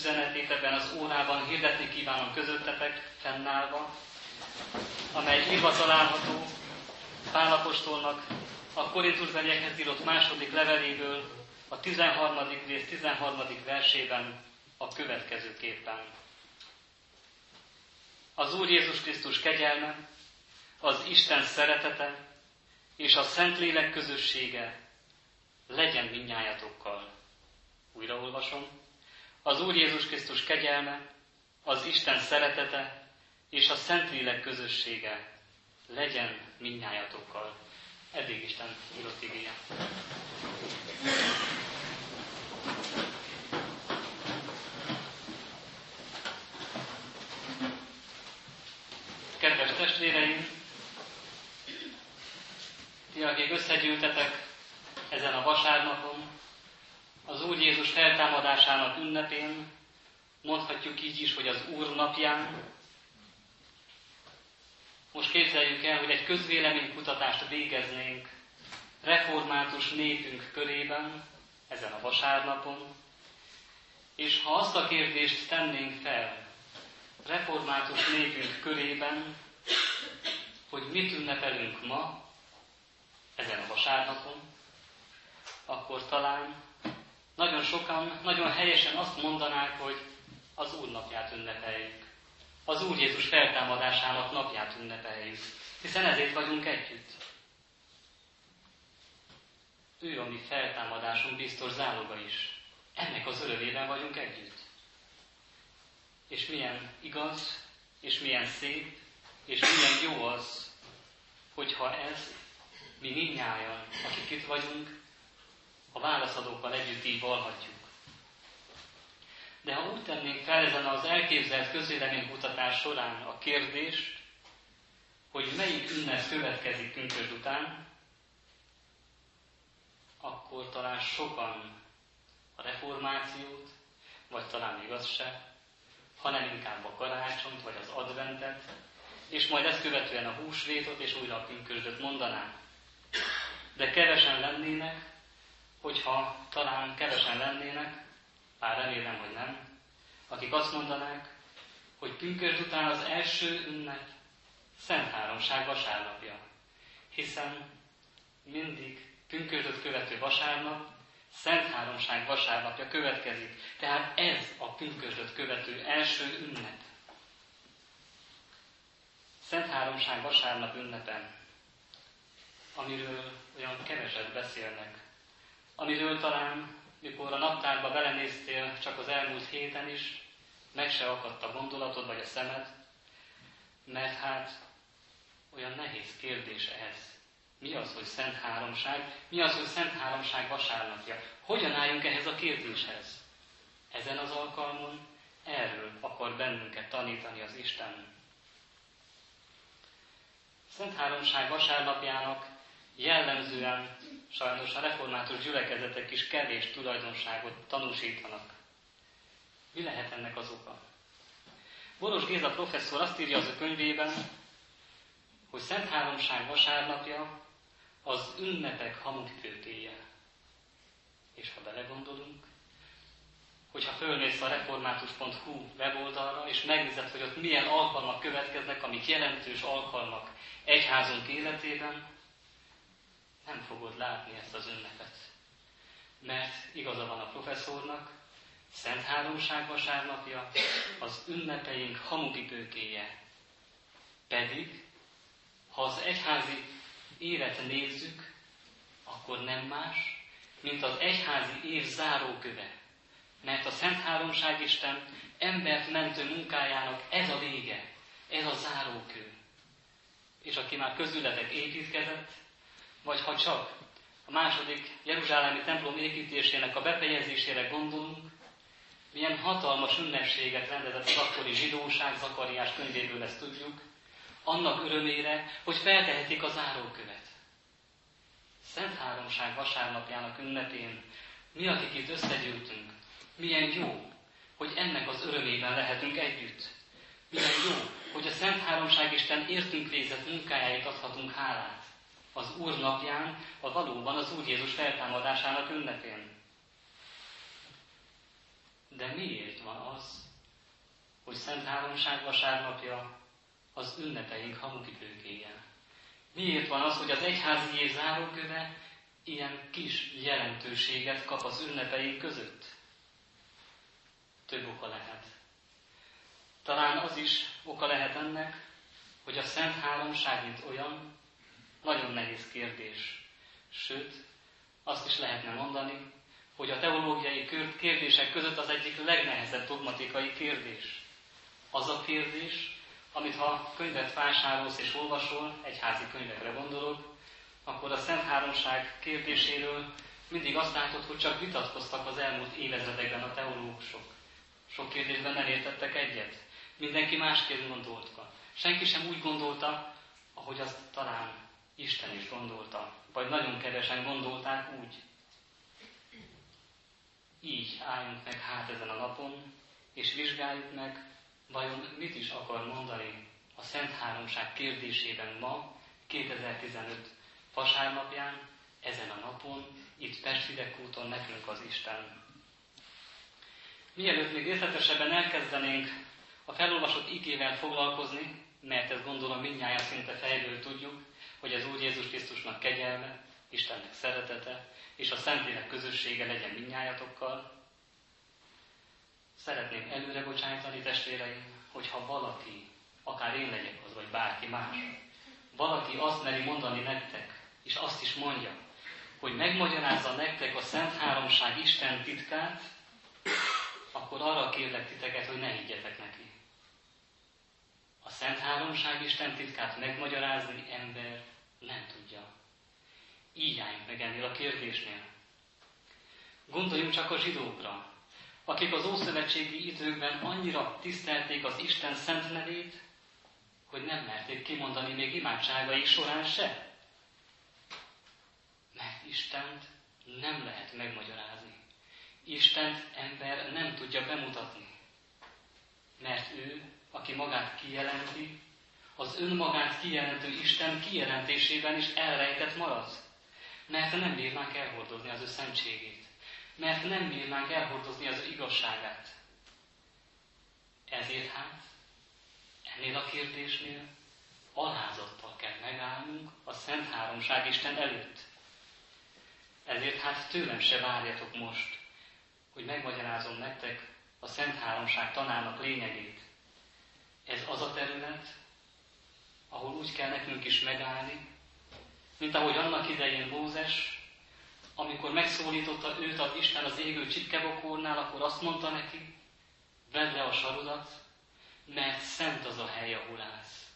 üzenetét ebben az órában hirdetni kívánom közöttetek, fennállva, amely írva található Pálapostolnak a Korintusbeliekhez írott második leveléből, a 13. rész 13. versében a következőképpen. Az Úr Jézus Krisztus kegyelme, az Isten szeretete és a Szentlélek közössége legyen minnyájatokkal. Újraolvasom. Az Úr Jézus Krisztus kegyelme, az Isten szeretete és a Szentlélek közössége legyen minnyájatokkal. Eddig Isten írott igéje. Kedves testvéreim, ti, akik összegyűltetek ezen a vasárnapon, az Úr Jézus feltámadásának ünnepén, mondhatjuk így is, hogy az Úr napján, most képzeljük el, hogy egy közvéleménykutatást végeznénk református népünk körében, ezen a vasárnapon, és ha azt a kérdést tennénk fel református népünk körében, hogy mit ünnepelünk ma, ezen a vasárnapon, akkor talán nagyon sokan, nagyon helyesen azt mondanák, hogy az Úr napját ünnepeljük. Az Úr Jézus feltámadásának napját ünnepeljük. Hiszen ezért vagyunk együtt. Ő a mi feltámadásunk biztos záloga is. Ennek az örömében vagyunk együtt. És milyen igaz, és milyen szép, és milyen jó az, hogyha ez mi minnyáján, akik itt vagyunk, a válaszadókkal együtt így valhatjuk. De ha úgy tennénk fel ezen az elképzelt közvéleménykutatás során a kérdést, hogy melyik ünnep következik pünkösd után, akkor talán sokan a reformációt, vagy talán még az se, hanem inkább a karácsonyt, vagy az adventet, és majd ezt követően a húsvétot, és újra a pünkösdöt mondanák. De kevesen lennének, hogyha talán kevesen lennének, bár remélem, hogy nem, akik azt mondanák, hogy pünkösd után az első ünnep Szent Háromság vasárnapja, hiszen mindig pünkösdöt követő vasárnap Szent Háromság vasárnapja következik. Tehát ez a pünkösdöt követő első ünnep. Szent Háromság vasárnap ünnepen, amiről olyan keveset beszélnek amiről talán, mikor a naptárba belenéztél csak az elmúlt héten is, meg se akadt a gondolatod vagy a szemed, mert hát olyan nehéz kérdés ez. Mi az, hogy Szent Háromság? Mi az, hogy Szent Háromság vasárnapja? Hogyan álljunk ehhez a kérdéshez? Ezen az alkalmon erről akar bennünket tanítani az Isten. Szent Háromság vasárnapjának jellemzően sajnos a református gyülekezetek is kevés tulajdonságot tanúsítanak. Mi lehet ennek az oka? Boros Géza professzor azt írja az a könyvében, hogy Szent Háromság vasárnapja az ünnepek hamukfőtéje. És ha belegondolunk, hogyha fölmész a református.hu weboldalra, és megnézed, hogy ott milyen alkalmak következnek, amik jelentős alkalmak egyházunk életében, nem fogod látni ezt az ünnepet. Mert igaza van a professzornak, Szent Háromság vasárnapja az ünnepeink hamupipőkéje. Pedig, ha az egyházi évet nézzük, akkor nem más, mint az egyházi év záróköve. Mert a Szent Háromság Isten embert mentő munkájának ez a vége, ez a zárókő. És aki már közületek építkezett, vagy ha csak a második Jeruzsálemi templom építésének a befejezésére gondolunk, milyen hatalmas ünnepséget rendezett az akkori zsidóság, Zakariás könyvéből ezt tudjuk, annak örömére, hogy feltehetik az árókövet. Szent Háromság vasárnapjának ünnepén mi, akik itt összegyűltünk, milyen jó, hogy ennek az örömében lehetünk együtt. Milyen jó, hogy a Szent Háromság Isten értünk végzett munkájáért adhatunk hálát az Úr napján, a valóban az Úr Jézus feltámadásának ünnepén. miért van az, hogy Szent Háromság vasárnapja az ünnepeink hamukipőkéje? Miért van az, hogy az egyházi év záróköve ilyen kis jelentőséget kap az ünnepeink között? Több oka lehet. Talán az is oka lehet ennek, hogy a Szent Háromság, mint olyan, nagyon nehéz kérdés. Sőt, azt is lehetne mondani, hogy a teológiai kérdések között az egyik legnehezebb dogmatikai kérdés. Az a kérdés, amit ha könyvet vásárolsz és olvasol, egyházi könyvekre gondolok, akkor a Szent Háromság kérdéséről mindig azt látod, hogy csak vitatkoztak az elmúlt évezredekben a teológusok. Sok kérdésben nem értettek egyet. Mindenki másképp gondolta. Senki sem úgy gondolta, ahogy azt talán Isten is gondolta, vagy nagyon kevesen gondolták úgy. Így álljunk meg hát ezen a napon, és vizsgáljuk meg, vajon mit is akar mondani a Szent Háromság kérdésében ma, 2015 vasárnapján, ezen a napon, itt Persfidek úton nekünk az Isten. Mielőtt még részletesebben elkezdenénk a felolvasott igével foglalkozni, mert ezt gondolom mindnyáján szinte fejből tudjuk, hogy az Úr Jézus Krisztusnak kegyelme, Istennek szeretete és a Szentlélek közössége legyen mindnyájatokkal. Szeretném előre bocsájtani, testvéreim, hogyha valaki, akár én legyek az, vagy bárki más, valaki azt meri mondani nektek, és azt is mondja, hogy megmagyarázza nektek a Szent Háromság Isten titkát, akkor arra kérlek titeket, hogy ne higgyetek neki. A Szent Háromság Isten titkát megmagyarázni ember nem tudja. Így álljunk meg ennél a kérdésnél. Gondoljunk csak a zsidókra, akik az ószövetségi időkben annyira tisztelték az Isten szent nevét, hogy nem merték kimondani még imádságai során se. Mert Istent nem lehet megmagyarázni. Istent ember nem tudja bemutatni. Mert ő, aki magát kijelenti, az önmagát kijelentő Isten kijelentésében is elrejtett marad. Mert nem bírnánk elhordozni az ő szentségét. Mert nem bírnánk elhordozni az ő igazságát. Ezért hát, ennél a kérdésnél alázattal kell megállnunk a Szent Háromság Isten előtt. Ezért hát tőlem se várjatok most, hogy megmagyarázom nektek a Szent Háromság tanának lényegét. Ez az a terület, ahol úgy kell nekünk is megállni, mint ahogy annak idején Mózes, amikor megszólította őt az Isten az égő csipkebokornál, akkor azt mondta neki, vedd le a sarudat, mert szent az a hely, ahol állsz.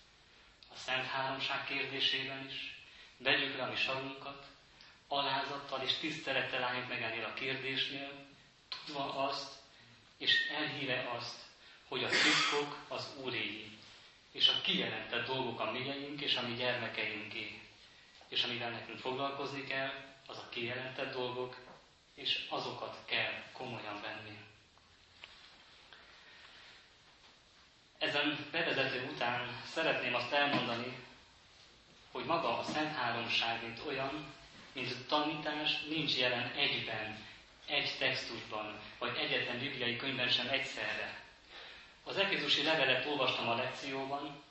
A Szent Háromság kérdésében is vegyük le a mi sarunkat, alázattal és tisztelettel álljunk meg ennél a kérdésnél, tudva azt, és elhíve azt, hogy a titkok az Úréjé és a kijelentett dolgok a mieink és a mi gyermekeinké. És amivel nekünk foglalkozni kell, az a kijelentett dolgok, és azokat kell komolyan venni. Ezen bevezető után szeretném azt elmondani, hogy maga a Szent Háromság, mint olyan, mint tanítás nincs jelen egyben, egy textusban, vagy egyetlen bibliai könyvben sem egyszerre. Az Efézusi levelet olvastam a lekcióban,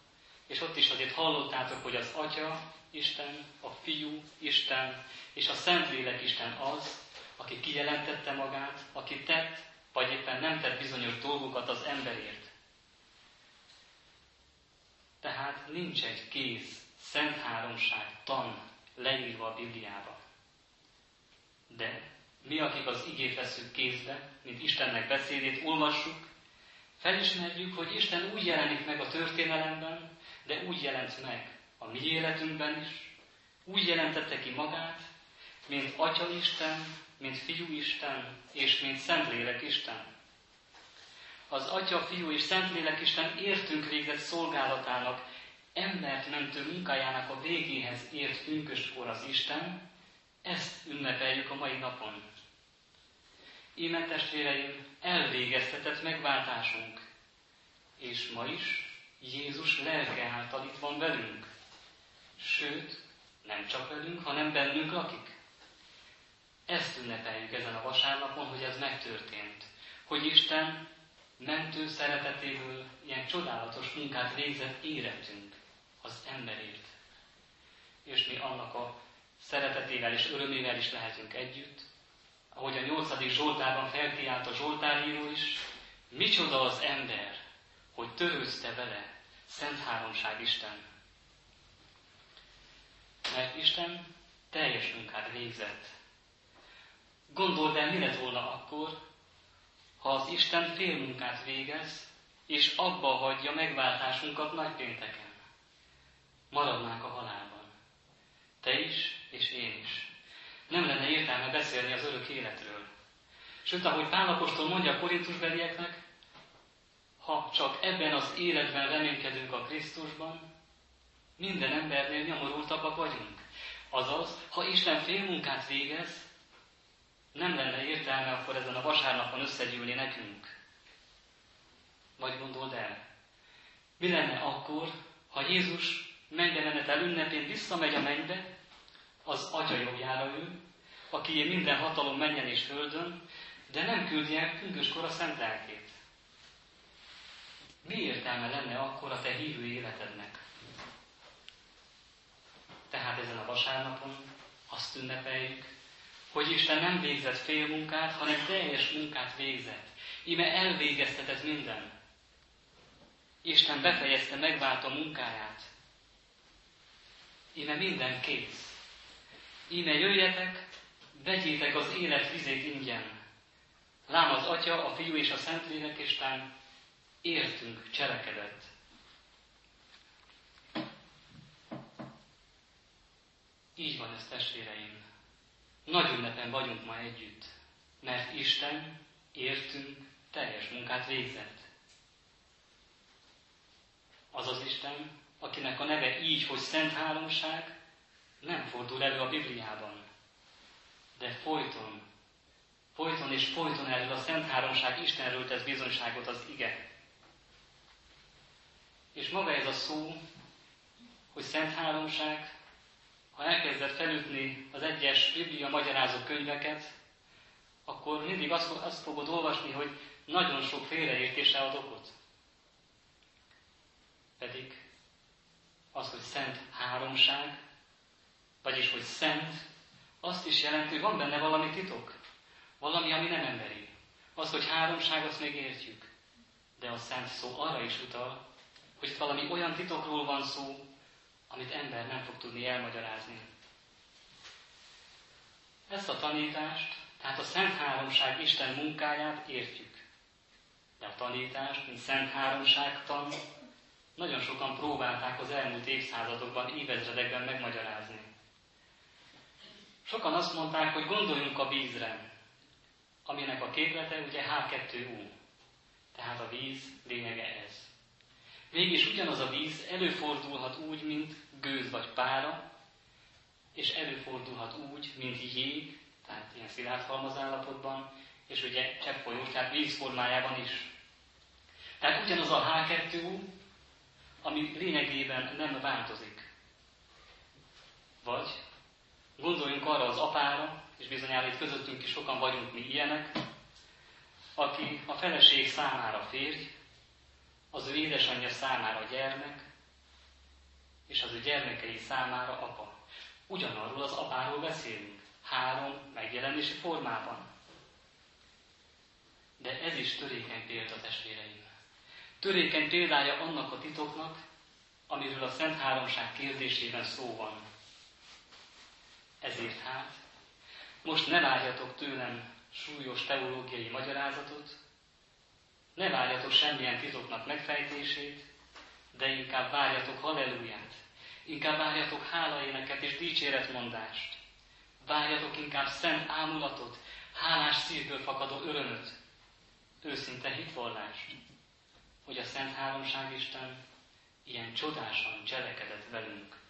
és ott is azért hallottátok, hogy az Atya, Isten, a Fiú, Isten, és a Szentlélek Isten az, aki kijelentette magát, aki tett, vagy éppen nem tett bizonyos dolgokat az emberért. Tehát nincs egy kész, szent háromság tan leírva a Bibliába. De mi, akik az igét veszük kézbe, mint Istennek beszédét, olvassuk, Felismerjük, hogy Isten úgy jelenik meg a történelemben, de úgy jelent meg a mi életünkben is, úgy jelentette ki magát, mint Atya Isten, mint Fiú Isten, és mint Szentlélek Isten. Az Atya, Fiú és Szentlélek Isten értünk végzett szolgálatának, embert mentő munkájának a végéhez ért pünköstkor az Isten, ezt ünnepeljük a mai napon. Íme testvéreim, elvégeztetett megváltásunk, és ma is Jézus lelke által itt van velünk. Sőt, nem csak velünk, hanem bennünk lakik. Ezt ünnepeljük ezen a vasárnapon, hogy ez megtörtént. hogy Isten mentő szeretetéből ilyen csodálatos munkát végzett érettünk az emberért. És mi annak a szeretetével és örömével is lehetünk együtt, ahogy a nyolcadik Zsoltárban felkiált a Zsoltáríró is, micsoda az ember, hogy törőzte vele, Szent Háromság Isten. Mert Isten teljes munkát végzett. Gondold el, mi lett volna akkor, ha az Isten fél munkát végez, és abba hagyja megváltásunkat nagypénteken. Maradnánk a halálban. Te is, és én is. Nem lenne értelme beszélni az örök életről. Sőt, ahogy Pálapostól mondja a korintusbelieknek, ha csak ebben az életben reménykedünk a Krisztusban, minden embernél nyomorultabbak vagyunk. Azaz, ha Isten fél munkát végez, nem lenne értelme akkor ezen a vasárnapon összegyűlni nekünk. Vagy gondold el, mi lenne akkor, ha Jézus mennyelenetel ünnepén visszamegy a mennybe, az Atya jobbjára ő, aki minden hatalom menjen és földön, de nem küldi el pünköskor a szent lelkét. Mi értelme lenne akkor a te hívő életednek? Tehát ezen a vasárnapon azt ünnepeljük, hogy Isten nem végzett fél munkát, hanem teljes munkát végzett. Íme elvégeztetett minden. Isten befejezte megváltó munkáját. Íme minden kész. Íme jöjjetek, vegyétek az élet vizét ingyen. Lám az Atya, a Fiú és a Szentlélek Isten értünk cselekedett. Így van ez, testvéreim. Nagy ünnepen vagyunk ma együtt, mert Isten értünk teljes munkát végzett. Az az Isten, akinek a neve így, hogy Szent Háromság, nem fordul elő a Bibliában. De folyton, folyton és folyton erről a Szent Háromság Istenről tesz bizonyságot az ige. És maga ez a szó, hogy Szent Háromság, ha elkezdett felütni az egyes Biblia magyarázó könyveket, akkor mindig azt, azt fogod olvasni, hogy nagyon sok félreértése ad okot. Pedig az, hogy szent háromság, vagyis hogy szent, azt is jelenti, hogy van benne valami titok. Valami, ami nem emberi. Az, hogy háromság, azt még értjük. De a szent szó arra is utal, hogy itt valami olyan titokról van szó, amit ember nem fog tudni elmagyarázni. Ezt a tanítást, tehát a Szent Háromság Isten munkáját értjük. De a tanítást, mint Szent Háromságtan, nagyon sokan próbálták az elmúlt évszázadokban, évezredekben megmagyarázni. Sokan azt mondták, hogy gondoljunk a vízre, aminek a képlete ugye H2U. Tehát a víz lényege ez. Mégis ugyanaz a víz előfordulhat úgy, mint gőz vagy pára, és előfordulhat úgy, mint jég, tehát ilyen szilárd halmazállapotban, és ugye cseppfolyós, tehát víz formájában is. Tehát ugyanaz a H2, ami lényegében nem változik. Vagy gondoljunk arra az apára, és bizonyára itt közöttünk is sokan vagyunk mi ilyenek, aki a feleség számára férj, az ő édesanyja számára gyermek, és az ő gyermekei számára apa. Ugyanarról az apáról beszélünk, három megjelenési formában. De ez is törékeny példa, testvéreim. Törékeny példája annak a titoknak, amiről a Szent Háromság kérdésében szó van. Ezért hát, most ne várjatok tőlem súlyos teológiai magyarázatot, ne várjatok semmilyen titoknak megfejtését, de inkább várjatok halleluját, inkább várjatok hálaéneket és dicséretmondást, várjatok inkább szent ámulatot, hálás szívből fakadó örömöt, őszinte hitvallást, hogy a Szent Háromság Isten ilyen csodásan cselekedett velünk.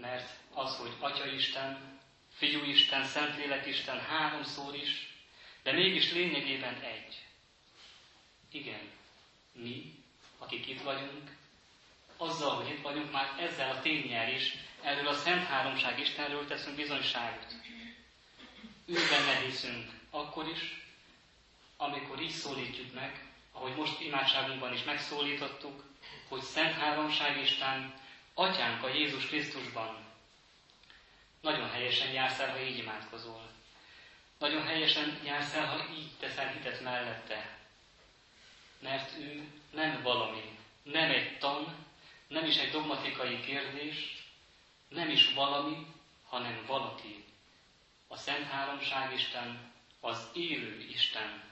Mert az, hogy Atya Isten, Fiú Isten, Szentlélek Isten háromszor is de mégis lényegében egy. Igen, mi, akik itt vagyunk, azzal, hogy itt vagyunk, már ezzel a tényel is, erről a Szent Háromság Istenről teszünk bizonyságot. Ő benne hiszünk akkor is, amikor így szólítjuk meg, ahogy most imádságunkban is megszólítottuk, hogy Szent Háromság Isten, Atyánk a Jézus Krisztusban. Nagyon helyesen jársz el, ha így imádkozol. Nagyon helyesen jársz el, ha így teszel hitet mellette. Mert ő nem valami, nem egy tan, nem is egy dogmatikai kérdés, nem is valami, hanem valaki. A Szent Háromság Isten, az élő Isten.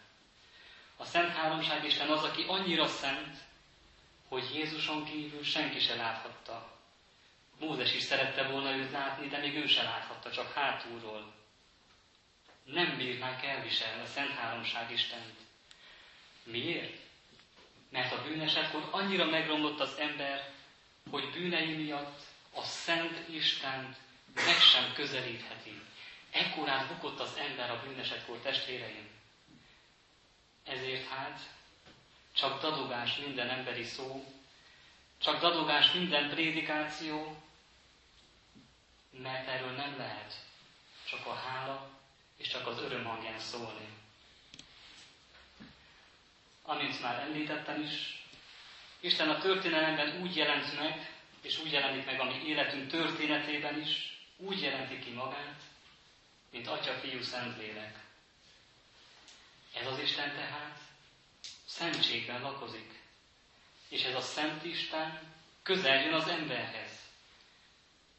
A Szent Háromság Isten az, aki annyira szent, hogy Jézuson kívül senki se láthatta. Mózes is szerette volna őt látni, de még ő se láthatta, csak hátulról. Nem bírnák elviselni a Szent Háromság Istent. Miért? Mert a bűnesetkor annyira megromlott az ember, hogy bűnei miatt a Szent Istent meg sem közelítheti. Ekkorát bukott az ember a bűnesetkor testvéreim. Ezért hát csak dadogás minden emberi szó, csak dadogás minden prédikáció, mert erről nem lehet csak a hála és csak az öröm hangján szólni. Amint már említettem is, Isten a történelemben úgy jelent meg, és úgy jelenik meg a mi életünk történetében is, úgy jelenti ki magát, mint Atya, Fiú, Szentlélek. Ez az Isten tehát szentségben lakozik. És ez a Szent Isten közel jön az emberhez.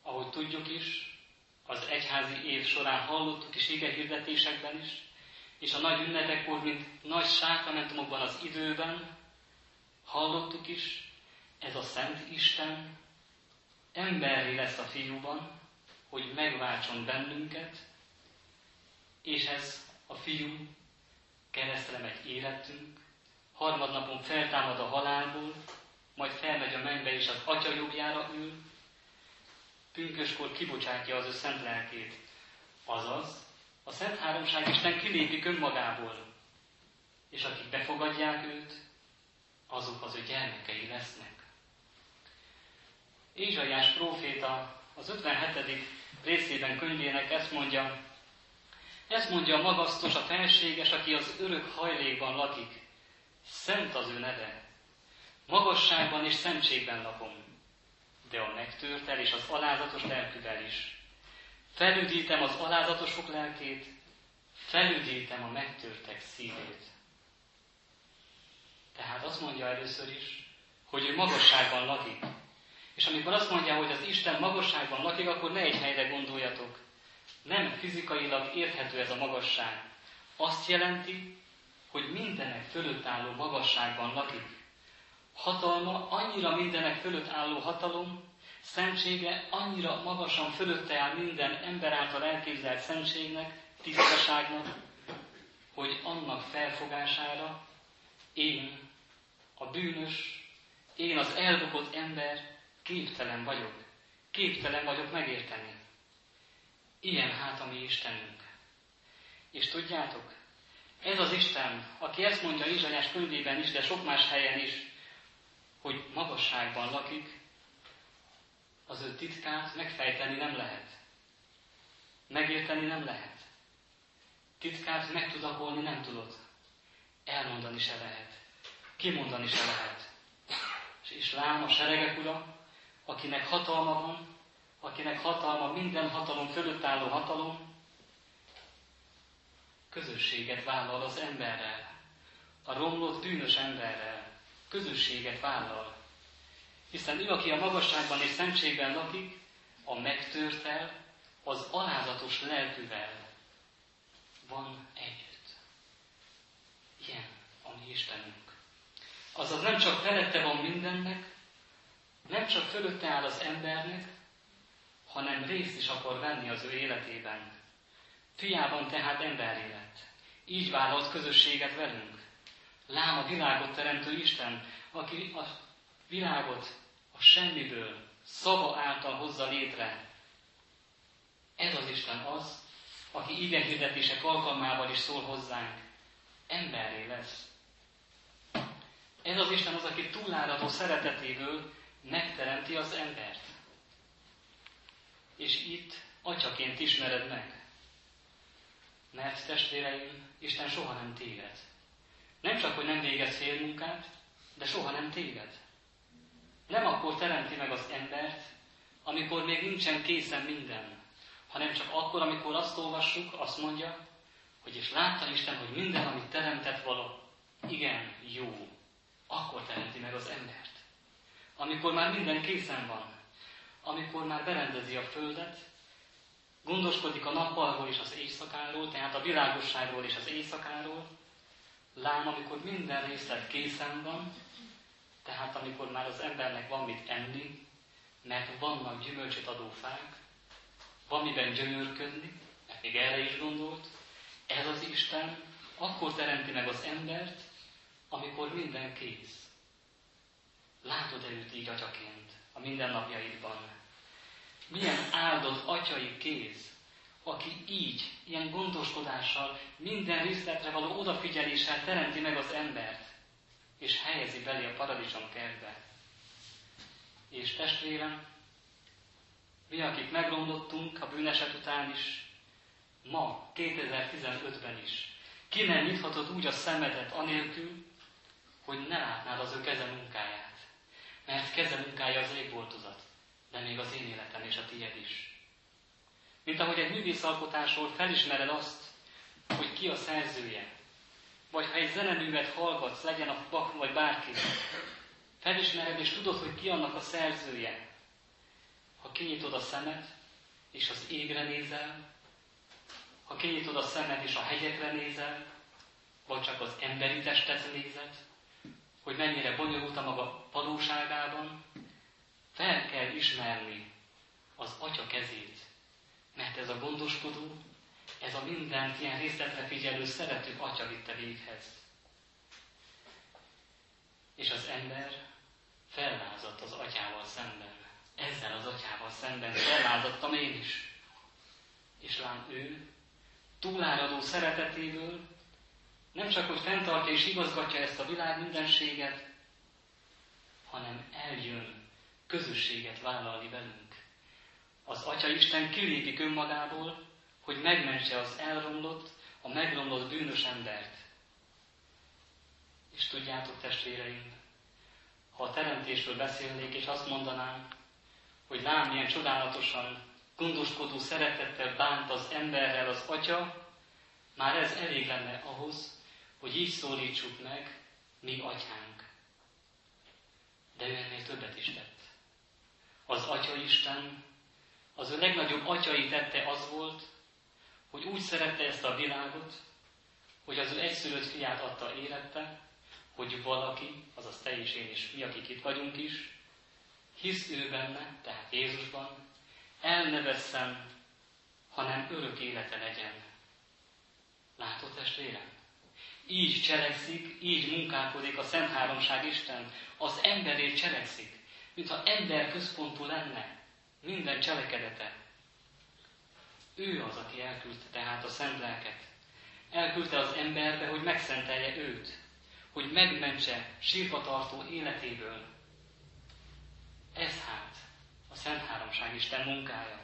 Ahogy tudjuk is, az egyházi év során hallottuk is ige hirdetésekben is, és a nagy ünnepekkor, mint nagy sákramentumokban az időben, hallottuk is, ez a Szent Isten emberi lesz a fiúban, hogy megváltson bennünket, és ez a fiú keresztre megy életünk, harmadnapon feltámad a halálból, majd felmegy a mennybe és az atya jobbjára ül, pünköskor kibocsátja az ő szent lelkét. Azaz, a Szent Háromság Isten kilépik önmagából, és akik befogadják őt, azok az ő gyermekei lesznek. Ézsaiás próféta az 57. részében könyvének ezt mondja, ezt mondja a magasztos, a felséges, aki az örök hajlékban lakik. Szent az ő neve. Magasságban és szentségben lakom, de a megtörtel és az alázatos lelkűvel is. Felüdítem az alázatosok lelkét, felüdítem a megtörtek szívét. Tehát azt mondja először is, hogy ő magasságban lakik. És amikor azt mondja, hogy az Isten magasságban lakik, akkor ne egy helyre gondoljatok. Nem fizikailag érthető ez a magasság. Azt jelenti, hogy mindenek fölött álló magasságban lakik. Hatalma annyira mindenek fölött álló hatalom, szentsége annyira magasan fölötte áll minden ember által elképzelt szentségnek, tisztaságnak, hogy annak felfogására én, a bűnös, én az elbukott ember képtelen vagyok. Képtelen vagyok megérteni. Ilyen hát a mi Istenünk. És tudjátok, ez az Isten, aki ezt mondja Izsanyás könyvében is, de sok más helyen is, hogy magasságban lakik, az ő titkát megfejteni nem lehet. Megérteni nem lehet. Titkát megtudakolni nem tudod. Elmondani se lehet. Kimondani se lehet. És lám a seregek ura, akinek hatalma van, akinek hatalma minden hatalom fölött álló hatalom, közösséget vállal az emberrel, a romlott bűnös emberrel, közösséget vállal. Hiszen ő, aki a magasságban és szentségben lakik, a megtörtel, az alázatos lelkűvel van együtt. Ilyen a mi Istenünk. Azaz nem csak felette van mindennek, nem csak fölötte áll az embernek, hanem részt is akar venni az ő életében. Fiában tehát emberi lett. Így vállalt közösséget velünk. Lám a világot teremtő Isten, aki a világot a semmiből, szava által hozza létre. Ez az Isten az, aki igen hirdetések alkalmával is szól hozzánk. Emberré lesz. Ez az Isten az, aki túláradó szeretetéből megteremti az embert. És itt atyaként ismered meg. Mert testvéreim, Isten soha nem téved. Nem csak, hogy nem végez félmunkát, de soha nem téved. Nem akkor teremti meg az embert, amikor még nincsen készen minden, hanem csak akkor, amikor azt olvassuk, azt mondja, hogy és látta Isten, hogy minden, amit teremtett vala, igen, jó. Akkor teremti meg az embert. Amikor már minden készen van, amikor már berendezi a földet, gondoskodik a nappalról és az éjszakáról, tehát a világosságról és az éjszakáról, lám, amikor minden részlet készen van, tehát amikor már az embernek van mit enni, mert vannak gyümölcsöt adó fák, van miben gyönyörködni, mert még erre is gondolt, ez az Isten akkor teremti meg az embert, amikor minden kész. Látod-e őt így atyaként a mindennapjaidban? Milyen áldott atyai kéz, aki így, ilyen gondoskodással, minden részletre való odafigyeléssel teremti meg az embert, és helyezi belé a paradicsom kertbe. És testvérem, mi, akik megrondottunk a bűneset után is, ma, 2015-ben is, ki nem nyithatod úgy a szemedet anélkül, hogy ne látnád az ő keze munkáját. Mert keze munkája az égboltozat, de még az én életem és a tiéd is. Mint ahogy egy művészalkotásról felismered azt, hogy ki a szerzője, vagy ha egy zeneművet hallgatsz, legyen a Bach vagy bárki, felismered és tudod, hogy ki annak a szerzője. Ha kinyitod a szemed, és az égre nézel, ha kinyitod a szemed és a hegyekre nézel, vagy csak az emberi testet nézed, hogy mennyire bonyolult a maga valóságában, fel kell ismerni az Atya kezét, mert ez a gondoskodó, ez a mindent ilyen részletre figyelő, szerető Atya vitte véghez. És az ember fellázadt az Atyával szemben. Ezzel az Atyával szemben fellázadtam én is. És lám ő túláradó szeretetéből nem csak, hogy fenntartja és igazgatja ezt a világ mindenséget, hanem eljön közösséget vállalni velünk. Az Atya Isten kilépik önmagából, hogy megmentse az elromlott, a megromlott bűnös embert. És tudjátok, testvéreim, ha a teremtésről beszélnék, és azt mondanám, hogy lám milyen csodálatosan, gondoskodó szeretettel bánt az emberrel az Atya, már ez elég lenne ahhoz, hogy így szólítsuk meg, mi atyánk. De ő ennél többet is tett. Az Atya Isten, az ő legnagyobb atyai tette az volt, hogy úgy szerette ezt a világot, hogy az ő egyszülött fiát adta élette, hogy valaki, azaz te és én is, mi, akik itt vagyunk is, hisz ő benne, tehát Jézusban, el ne hanem örök élete legyen. Látod, testvérem? Így cselekszik, így munkálkodik a Szent Háromság Isten. Az emberért cselekszik, mintha ember központú lenne minden cselekedete. Ő az, aki elküldte tehát a Szent Lelket. Elküldte az emberbe, hogy megszentelje őt, hogy megmentse sírva tartó életéből. Ez hát a Szent Háromság Isten munkája.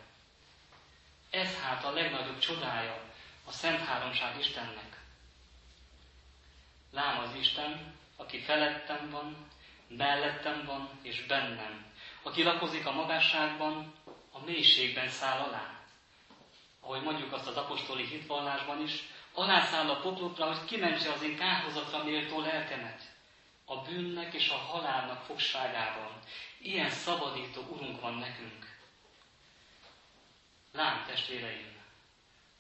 Ez hát a legnagyobb csodája a Szent Háromság Istennek. Lám az Isten, aki felettem van, mellettem van és bennem, aki lakozik a magasságban, a mélységben száll alá. Ahogy mondjuk azt az apostoli hitvallásban is, alászáll a poklokra, hogy kimentse az én kárhozatra méltó lelkemet, a bűnnek és a halálnak fogságában. Ilyen szabadító Urunk van nekünk. Lám, testvéreim,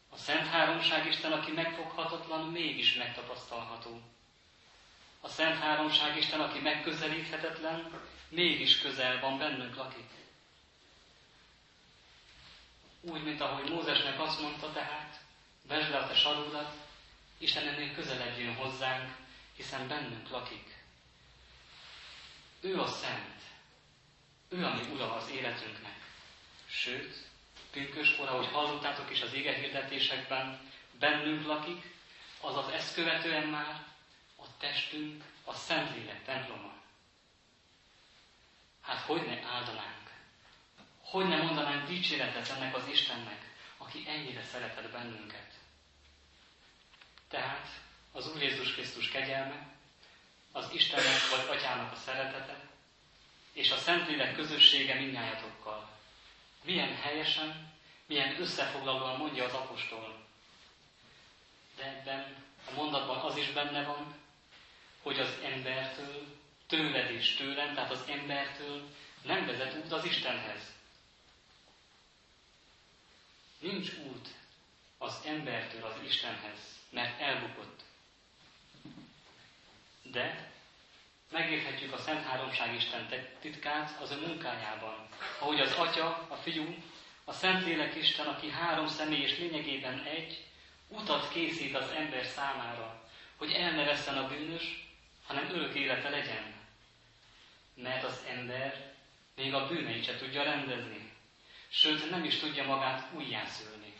a Szent Háromság Isten, aki megfoghatatlan, mégis megtapasztalható. A Szent Háromság Isten, aki megközelíthetetlen, mégis közel van, bennünk lakik. Úgy, mint ahogy Mózesnek azt mondta tehát, vesd le a te sarudat, Isten ennél közelebb jön hozzánk, hiszen bennünk lakik. Ő a Szent. Ő a mi ura az életünknek. Sőt, pünköskor, ahogy hallottátok is az ége hirdetésekben, bennünk lakik, azaz ezt követően már a testünk a Szentlélek temploma. Hát hogy ne áldanánk? Hogy ne mondanánk dicséretet ennek az Istennek, aki ennyire szeretett bennünket? Tehát az Úr Jézus Krisztus kegyelme, az Istennek vagy Atyának a szeretete, és a Szentlélek közössége mindnyájatokkal. Milyen helyesen, milyen összefoglalóan mondja az apostol. De ebben a mondatban az is benne van, hogy az embertől, tőled és tőlem, tehát az embertől nem vezet út az Istenhez. Nincs út az embertől az Istenhez, mert elbukott. De megérthetjük a Szent Háromság Isten titkát az ő munkájában, ahogy az Atya, a Fiú, a Szentlélek Isten, aki három személy és lényegében egy, utat készít az ember számára, hogy el ne a bűnös, hanem örök élete legyen. Mert az ember még a bűneit se tudja rendezni, sőt nem is tudja magát újjászülni.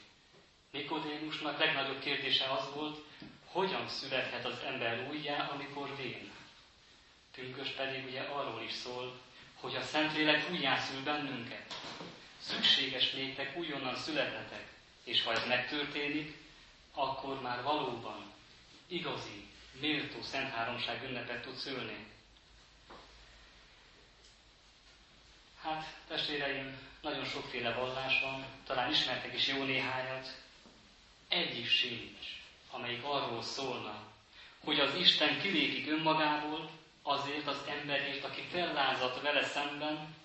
Nikodémusnak legnagyobb kérdése az volt, hogyan születhet az ember újjá, amikor vén. Pünkös pedig ugye arról is szól, hogy a Szentlélek újjászül bennünket. Szükséges néktek újonnan születnetek, és ha ez megtörténik, akkor már valóban igazi, méltó Szent Háromság ünnepet tud szülni. Hát, testvéreim, nagyon sokféle vallás van, talán ismertek is jó néhányat. Egy is sincs, amelyik arról szólna, hogy az Isten kilépik önmagából azért az emberért, aki fellázadt vele szemben,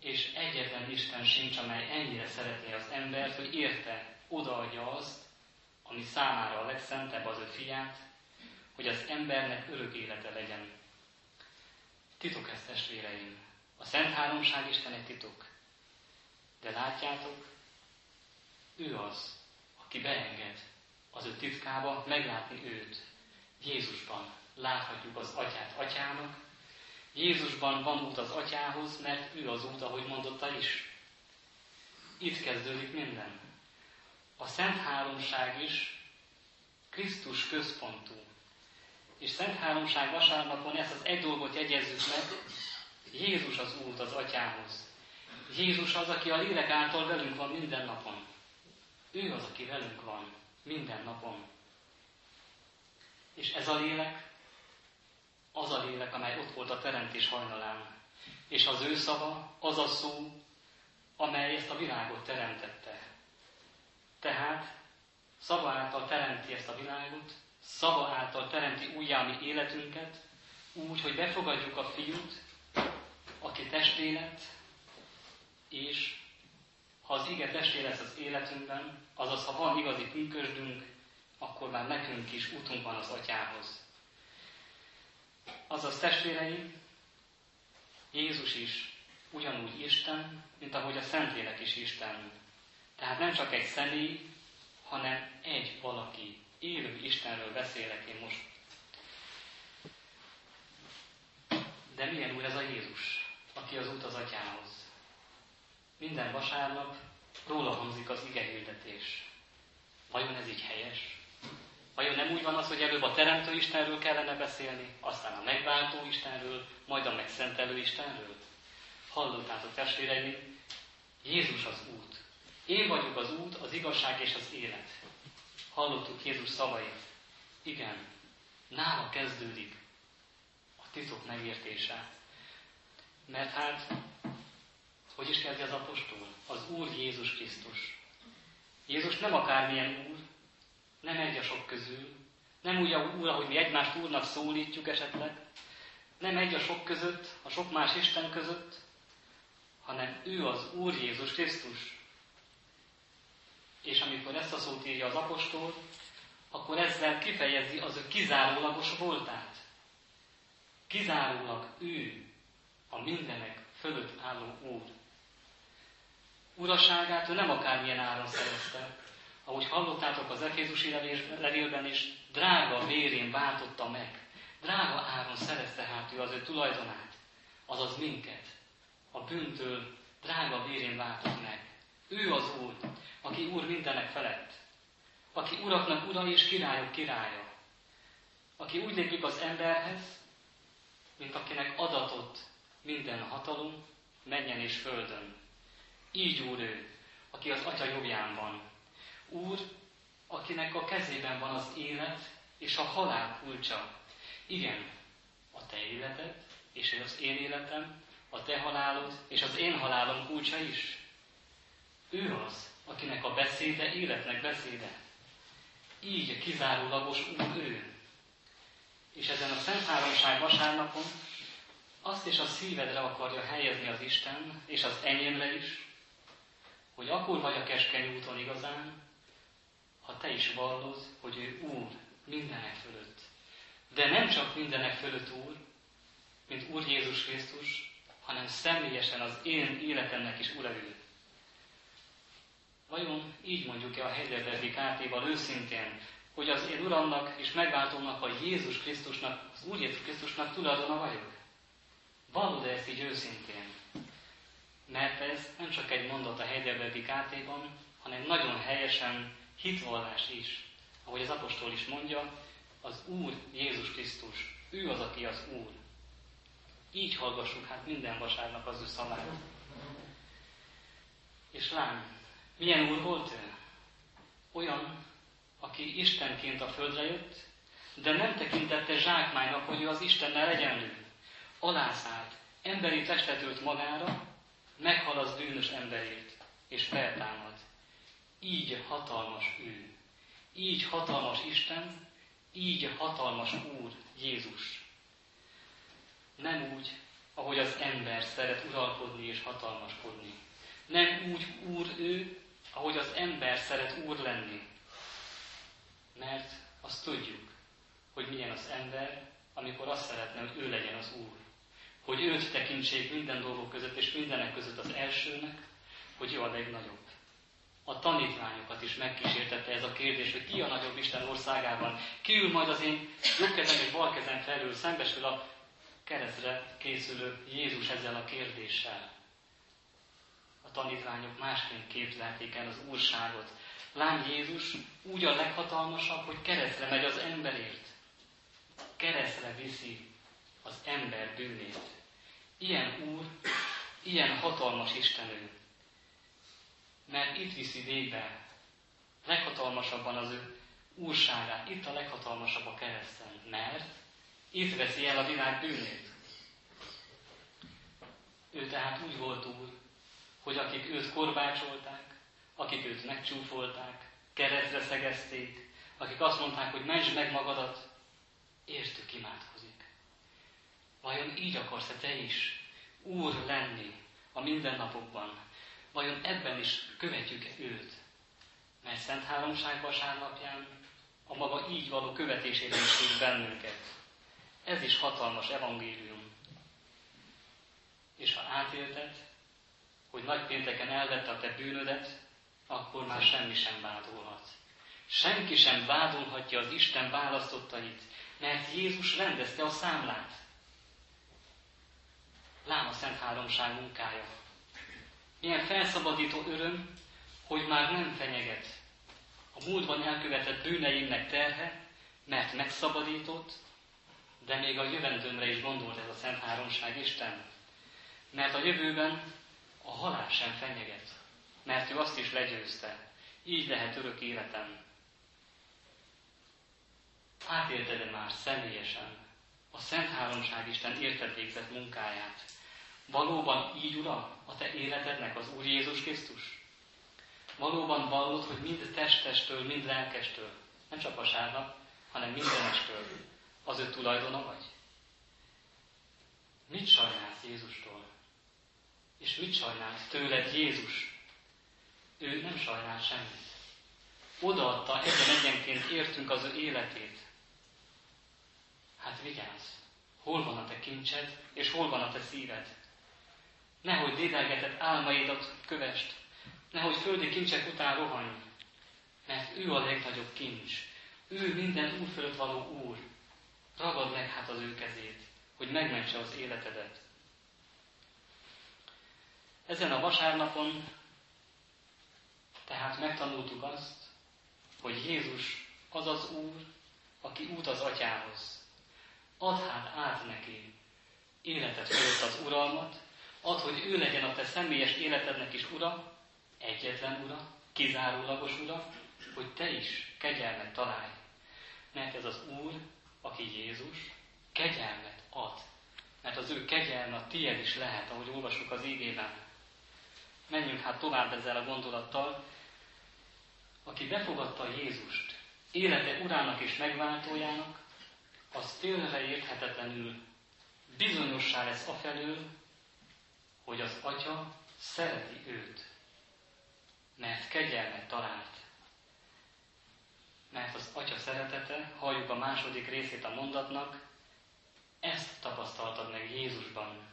és egyetlen Isten sincs, amely ennyire szeretné az embert, hogy érte, odaadja azt, ami számára a legszentebb az ő fiát, hogy az embernek örök élete legyen. Titok ezt, testvéreim, a Szent Háromság Isten egy titok. De látjátok, ő az, aki beenged az ő titkába meglátni őt. Jézusban láthatjuk az atyát atyának, Jézusban van út az atyához, mert ő az út, ahogy mondotta is. Itt kezdődik minden. A Szent Háromság is Krisztus központú. És Szent Háromság vasárnapon ezt az egy dolgot jegyezzük meg, Jézus az út az atyához. Jézus az, aki a lélek által velünk van minden napon. Ő az, aki velünk van minden napon. És ez a lélek, az a lélek, amely ott volt a teremtés hajnalán. És az ő szava, az a szó, amely ezt a világot teremtette. Tehát szava által teremti ezt a világot, szava által teremti újjá életünket, úgy, hogy befogadjuk a fiút, aki testélet, és ha az ige testé lesz az életünkben, azaz ha van igazi pünkösdünk, akkor már nekünk is útunk van az atyához. Azaz testvéreim, Jézus is ugyanúgy Isten, mint ahogy a Szentlélek is Isten. Tehát nem csak egy személy, hanem egy valaki. Élő Istenről beszélek én most. De milyen úr ez a Jézus? Aki az út az atyához. Minden vasárnap róla hangzik az ige hirdetés. Vajon ez így helyes? Vajon nem úgy van az, hogy előbb a Teremtő Istenről kellene beszélni, aztán a megváltó Istenről, majd a megszentelő Istenről? Hallottátok testvéreim, Jézus az út. Én vagyok az út, az igazság és az élet. Hallottuk Jézus szavait. Igen, nála kezdődik a titok megértése. Mert hát, hogy is kezdi az apostol? Az Úr Jézus Krisztus. Jézus nem akármilyen Úr, nem egy a sok közül, nem úgy a Úr, ahogy mi egymást Úrnak szólítjuk esetleg, nem egy a sok között, a sok más Isten között, hanem ő az Úr Jézus Krisztus. És amikor ezt a szót írja az apostol, akkor ezzel kifejezi az ő kizárólagos voltát. Kizárólag ő a mindenek fölött álló Úr. Uraságát ő nem akármilyen áron szerezte, ahogy hallottátok az Efézusi levélben is, drága vérén váltotta meg. Drága áron szerezte hát ő az ő tulajdonát, azaz minket. A bűntől drága vérén váltott meg. Ő az Úr, aki Úr mindenek felett. Aki uraknak ura és királyok királya. Aki úgy lépik az emberhez, mint akinek adatot minden hatalom, menjen és földön. Így Úr ő, aki az Atya jobbján van. Úr, akinek a kezében van az élet és a halál kulcsa. Igen, a te életed és az én életem, a te halálod és az én halálom kulcsa is. Ő az, akinek a beszéde életnek beszéde. Így kizárólagos Úr ő. És ezen a Szent Háromság vasárnapon azt is a szívedre akarja helyezni az Isten, és az enyémre is, hogy akkor vagy a keskeny úton igazán, ha te is vallod, hogy ő Úr mindenek fölött. De nem csak mindenek fölött Úr, mint Úr Jézus Krisztus, hanem személyesen az én életemnek is Ura ő. Vajon így mondjuk-e a Heidelbergi KT-val őszintén, hogy az én Uramnak és megváltónak a Jézus Krisztusnak, az Úr Jézus Krisztusnak tulajdona vagyok? Vallod-e ezt így őszintén? Mert ez nem csak egy mondat a Heidelbergi KT-ban, hanem nagyon helyesen hitvallás is. Ahogy az apostol is mondja, az Úr Jézus Krisztus, ő az, aki az Úr. Így hallgassuk hát minden vasárnap az ő szavát. És lám, milyen úr volt ő? Olyan, aki Istenként a földre jött, de nem tekintette zsákmánynak, hogy ő az Istennel egyenlő. Alászállt, emberi testet ölt magára, meghal az bűnös emberért, és feltámad. Így hatalmas ő. Így hatalmas Isten, így hatalmas Úr Jézus. Nem úgy, ahogy az ember szeret uralkodni és hatalmaskodni. Nem úgy Úr ő, ahogy az ember szeret Úr lenni. Mert azt tudjuk, hogy milyen az ember, amikor azt szeretne, hogy ő legyen az Úr. Hogy őt tekintsék minden dolgok között és mindenek között az elsőnek, hogy ő a legnagyobb. A tanítványokat is megkísértette ez a kérdés, hogy ki a nagyobb Isten országában. Ki ül majd az én jobb kezem és bal kezem felül, szembesül a keresztre készülő Jézus ezzel a kérdéssel. A tanítványok másként képzelték el az úrságot. Lám Jézus úgy a leghatalmasabb, hogy keresztre megy az emberért. Keresztre viszi az ember bűnét. Ilyen úr, ilyen hatalmas Istenő. Mert itt viszi végbe leghatalmasabban az ő úrságát. Itt a leghatalmasabb a kereszten. Mert itt veszi el a világ bűnét. Ő tehát úgy volt úr, hogy akik őt korbácsolták, akik őt megcsúfolták, keresztre szegezték, akik azt mondták, hogy menj meg magadat, értük imádkozik. Vajon így akarsz-e te is úr lenni a mindennapokban? Vajon ebben is követjük -e őt? Mert Szent Háromság vasárnapján a maga így való követésére is bennünket. Ez is hatalmas evangélium. És ha átélted, hogy nagy pénteken elvette a te bűnödet, akkor már semmi sem vádolhat. Senki sem vádolhatja az Isten választottait, mert Jézus rendezte a számlát. Lám a Szent Háromság munkája. Milyen felszabadító öröm, hogy már nem fenyeget a múltban elkövetett bűneimnek terhe, mert megszabadított, de még a jövendőmre is gondolt ez a Szent Háromság Isten. Mert a jövőben a halál sem fenyeget, mert ő azt is legyőzte. Így lehet örök életem. Átélted-e már személyesen a Szent Háromság Isten érted végzett munkáját? Valóban így, Ura, a te életednek az Úr Jézus Krisztus? Valóban vallod, hogy mind testestől, mind lelkestől, nem csak vasárnap, hanem mindenestől az ő tulajdona vagy? Mit sajnálsz Jézustól? És mit sajnálsz tőled Jézus? Ő nem sajnál semmit. Odaadta egyen egyenként értünk az ő életét. Hát vigyázz! Hol van a te kincsed, és hol van a te szíved? Nehogy dédelgetett álmaidat kövest, nehogy földi kincsek után rohanj, mert ő a legnagyobb kincs. Ő minden úr fölött való úr. Ragad meg hát az ő kezét, hogy megmentse az életedet. Ezen a vasárnapon tehát megtanultuk azt, hogy Jézus az az Úr, aki út az atyához. Add hát át neki életed fölött az uralmat, add, hogy ő legyen a te személyes életednek is ura, egyetlen ura, kizárólagos ura, hogy te is kegyelmet találj. Mert ez az Úr, aki Jézus, kegyelmet ad. Mert az ő kegyelme a tiéd is lehet, ahogy olvasjuk az ígében. Menjünk hát tovább ezzel a gondolattal. Aki befogadta Jézust, élete urának és megváltójának, az tőle érthetetlenül bizonyossá lesz afelől, hogy az Atya szereti őt, mert kegyelmet talált. Mert az Atya szeretete, halljuk a második részét a mondatnak, ezt tapasztaltad meg Jézusban.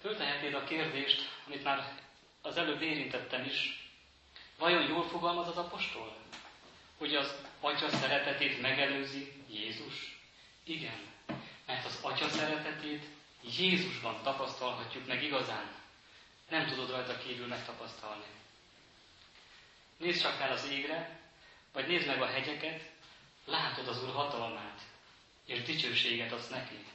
Föltehetnéd a kérdést, amit már az előbb érintettem is, vajon jól fogalmaz az apostol? Hogy az Atya szeretetét megelőzi Jézus? Igen, mert az Atya szeretetét Jézusban tapasztalhatjuk meg igazán. Nem tudod rajta kívül megtapasztalni. Nézd csak fel az égre, vagy nézd meg a hegyeket, látod az Úr hatalmát, és dicsőséget adsz neki.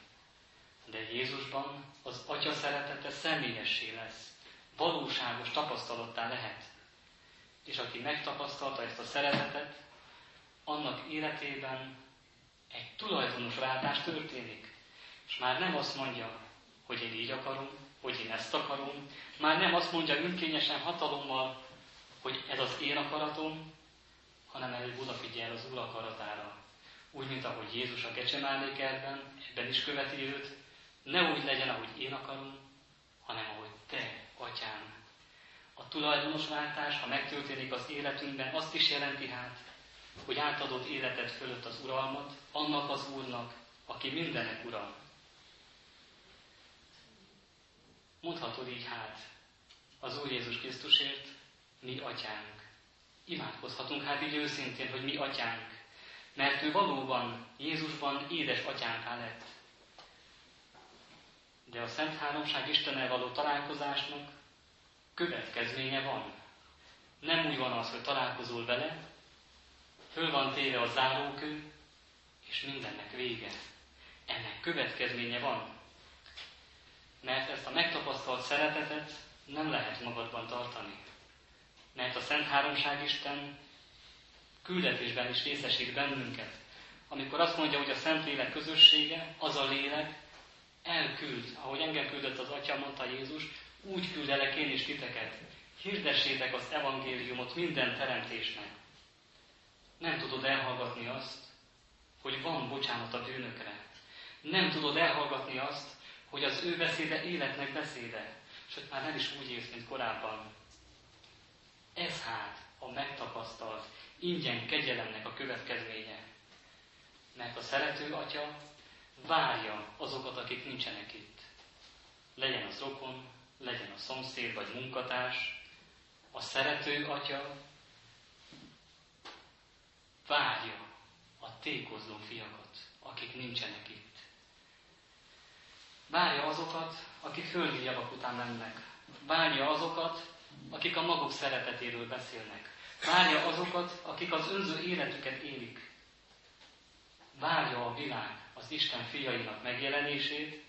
De Jézusban az Atya szeretete személyessé lesz, valóságos tapasztalottá lehet. És aki megtapasztalta ezt a szeretetet, annak életében egy tulajdonos váltás történik. És már nem azt mondja, hogy én így akarom, hogy én ezt akarom, már nem azt mondja önkényesen hatalommal, hogy ez az én akaratom, hanem előbb odafigyel az Úr akaratára. Úgy, mint ahogy Jézus a Gecsemáné kertben, ebben is követi őt, ne úgy legyen, ahogy én akarom, hanem ahogy te, atyám. A tulajdonosváltás, ha megtörténik az életünkben, azt is jelenti hát, hogy átadott életed fölött az uralmat annak az Úrnak, aki mindenek ura. Mondhatod így hát, az Úr Jézus Krisztusért, mi atyánk. Imádkozhatunk hát így őszintén, hogy mi atyánk, mert ő valóban Jézusban édes atyánká lett. De a Szent Háromság Istennel való találkozásnak következménye van. Nem úgy van az, hogy találkozol vele, föl van téve a zárókő, és mindennek vége. Ennek következménye van. Mert ezt a megtapasztalt szeretetet nem lehet magadban tartani. Mert a Szent Háromság Isten küldetésben is részesít bennünket. Amikor azt mondja, hogy a Szentlélek közössége, az a lélek, elküld, ahogy engem küldött az Atya, mondta Jézus, úgy küldelek én is titeket. Hirdessétek az evangéliumot minden teremtésnek. Nem tudod elhallgatni azt, hogy van bocsánat a bűnökre. Nem tudod elhallgatni azt, hogy az ő beszéde életnek beszéde, hogy már nem is úgy élsz, mint korábban. Ez hát a megtapasztalt, ingyen kegyelemnek a következménye. Mert a szerető atya várja azokat, akik nincsenek itt. Legyen az rokon, legyen a szomszéd vagy munkatárs, a szerető atya várja a tékozló fiakat, akik nincsenek itt. Várja azokat, akik földi javak után mennek. Várja azokat, akik a maguk szeretetéről beszélnek. Várja azokat, akik az önző életüket élik. Várja a világ az Isten fiainak megjelenését,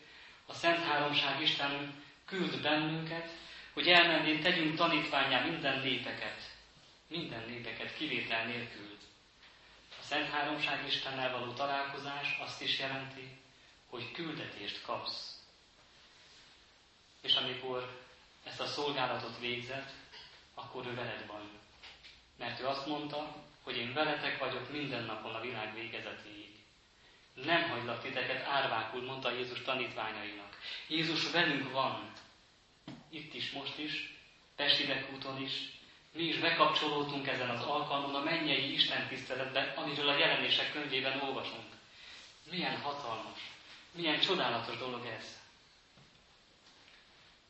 a Szent Háromság Isten küld bennünket, hogy elmenvén tegyünk tanítványá minden népeket, minden népeket kivétel nélkül. A Szent Háromság Istennel való találkozás azt is jelenti, hogy küldetést kapsz. És amikor ezt a szolgálatot végzett, akkor ő veled van. Mert ő azt mondta, hogy én veletek vagyok minden napon a világ végezetéig. Nem hagylak titeket árvákul, mondta Jézus tanítványainak. Jézus velünk van. Itt is, most is, Pesti úton is. Mi is bekapcsolódtunk ezen az alkalmon a mennyei Isten tiszteletbe, amiről a jelenések könyvében olvasunk. Milyen hatalmas, milyen csodálatos dolog ez.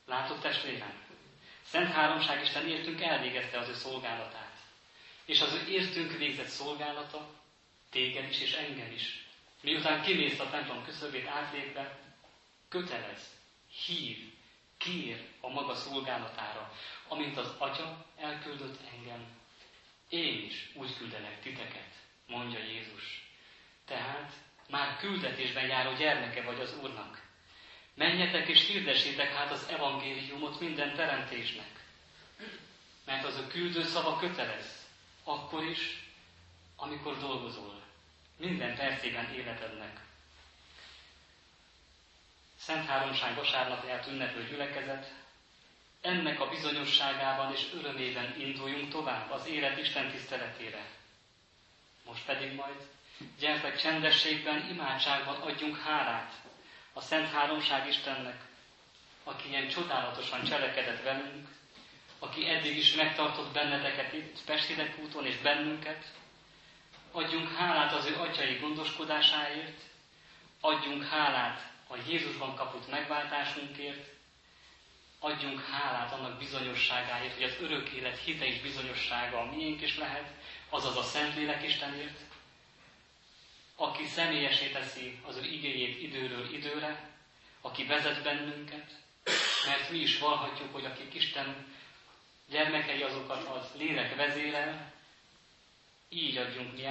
Látod testvérem? Szent Háromság Isten értünk elvégezte az ő szolgálatát. És az ő értünk végzett szolgálata téged is és engem is. Miután kimész a templom küszöbét átlépve, kötelez, hív, kér a maga szolgálatára, amint az Atya elküldött engem. Én is úgy küldelek titeket, mondja Jézus. Tehát már küldetésben járó gyermeke vagy az Úrnak. Menjetek és hirdessétek hát az evangéliumot minden teremtésnek. Mert az a küldő szava kötelez. akkor is, amikor dolgozol, minden percében életednek. Szent Háromság vasárnapját ünneplő gyülekezet, ennek a bizonyosságában és örömében induljunk tovább az élet Isten tiszteletére. Most pedig majd gyertek csendességben, imádságban adjunk hálát a Szent Háromság Istennek, aki ilyen csodálatosan cselekedett velünk, aki eddig is megtartott benneteket itt, Pestilek úton és bennünket. Adjunk hálát az ő atyai gondoskodásáért, adjunk hálát a Jézusban kapott megváltásunkért, adjunk hálát annak bizonyosságáért, hogy az örök élet hite és bizonyossága a miénk is lehet, azaz a Szentlélek Istenért, aki személyesé teszi az ő igéjét időről időre, aki vezet bennünket, mert mi is valhatjuk, hogy akik Isten gyermekei azokat az lélek vezérel, így adjunk mi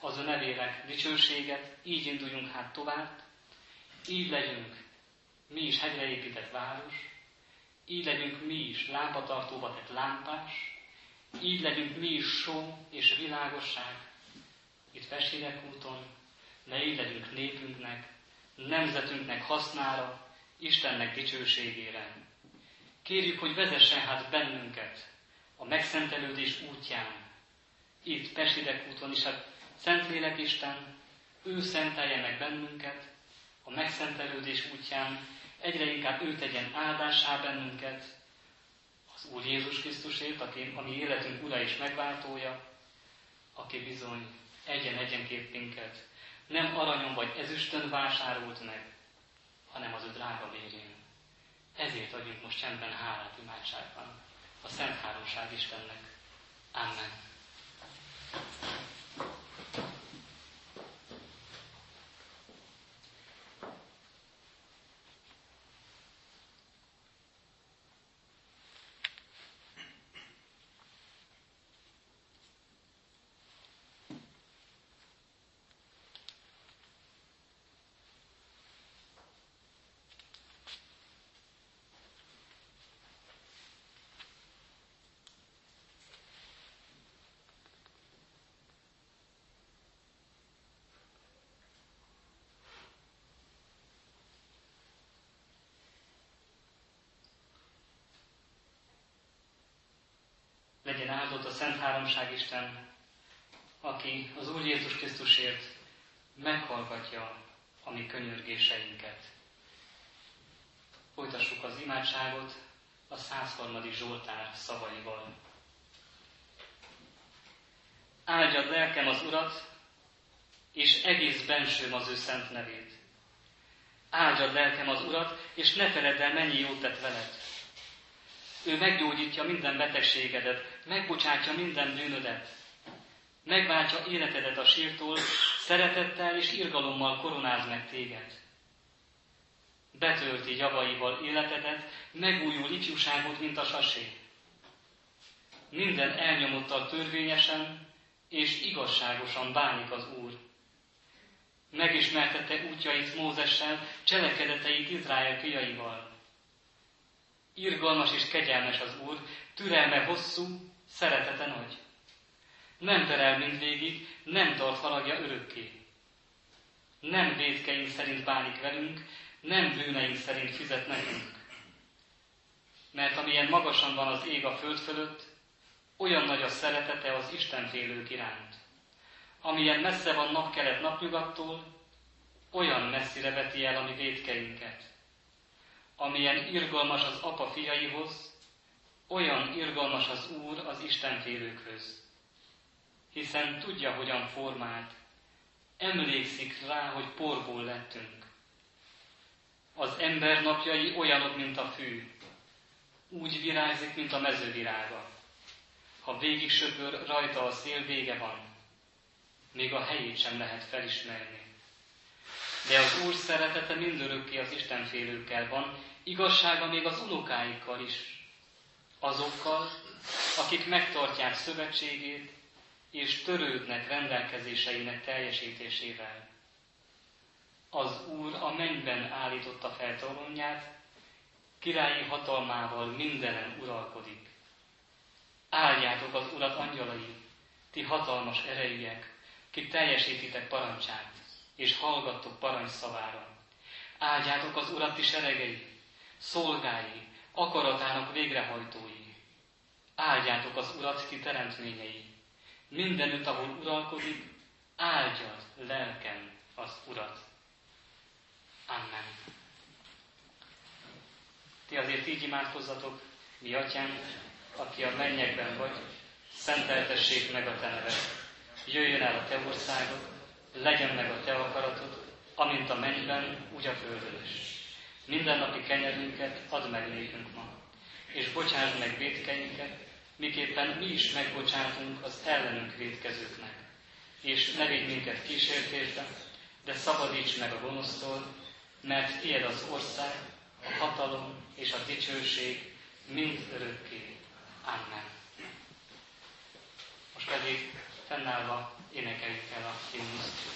az a nevére dicsőséget, így induljunk hát tovább, így legyünk mi is hegyre épített város, így legyünk mi is lámpatartóba tett lámpás, így legyünk mi is só és világosság itt Fesérek úton, de így legyünk népünknek, nemzetünknek hasznára, Istennek dicsőségére. Kérjük, hogy vezessen hát bennünket a megszentelődés útján. Itt Pesidek úton is, hát Szentlélek Isten, ő szentelje meg bennünket a megszentelődés útján, egyre inkább ő tegyen áldásá bennünket, az Úr Jézus Krisztusért, aki, a mi életünk ura és megváltója, aki bizony egyen-egyenként minket nem aranyon vagy ezüstön vásárolt meg, hanem az ő drága vérén. Ezért adjunk most csendben hálát imádságban a Szent Háromság Istennek. Amen. legyen áldott a Szent Háromság Isten, aki az Úr Jézus Krisztusért meghallgatja a mi könyörgéseinket. Folytassuk az imádságot a 103. Zsoltár szavaival. Áldjad lelkem az Urat, és egész bensőm az ő szent nevét. Áldjad lelkem az Urat, és ne feledd el, mennyi jót tett veled. Ő meggyógyítja minden betegségedet, megbocsátja minden bűnödet, megváltja életedet a sírtól, szeretettel és irgalommal koronáz meg téged. Betölti javaival életedet, megújul ifjúságot, mint a sasé. Minden elnyomottal törvényesen és igazságosan bánik az Úr. Megismertette útjait Mózessel, cselekedeteit Izrael fiaival. Irgalmas és kegyelmes az Úr, türelme hosszú, szeretete nagy. Nem terel mindvégig, nem tart haragja örökké. Nem védkeink szerint bánik velünk, nem bűneink szerint fizet nekünk. Mert amilyen magasan van az ég a föld fölött, olyan nagy a szeretete az Istenfélők iránt. Amilyen messze van napkelet napnyugattól, olyan messzire veti el a mi védkeinket. Amilyen irgalmas az apa fiaihoz, olyan irgalmas az Úr az Istenfélőkhöz, hiszen tudja, hogyan formált, emlékszik rá, hogy porból lettünk. Az ember napjai olyanok, mint a fű, úgy virágzik, mint a mezővirága. Ha végig söpör, rajta a szél, vége van. Még a helyét sem lehet felismerni. De az Úr szeretete mindörökké az Istenfélőkkel van, igazsága még az unokáikkal is, azokkal, akik megtartják szövetségét és törődnek rendelkezéseinek teljesítésével. Az Úr a mennyben állította fel toronyát, királyi hatalmával mindenen uralkodik. Áldjátok az Urat angyalai, ti hatalmas erejűek, ki teljesítitek parancsát, és hallgattok parancs szavára. Áldjátok az Urat is seregei, szolgái, akaratának végrehajtói. Áldjátok az Urat ti teremtményei. Mindenütt, ahol uralkodik, áldjad lelkem az Urat. Amen. Ti azért így imádkozzatok, mi atyám, aki a mennyekben vagy, szenteltessék meg a te neved. Jöjjön el a te országod, legyen meg a te akaratod, amint a mennyben, úgy a földön is. Minden napi kenyerünket add meg nékünk ma, és bocsásd meg védkeinket, miképpen mi is megbocsátunk az ellenünk védkezőknek. És ne vigy minket kísértésbe, de szabadíts meg a gonosztól, mert tiéd az ország, a hatalom és a dicsőség mind örökké. Amen. Most pedig fennállva énekeljük el a himnuszt.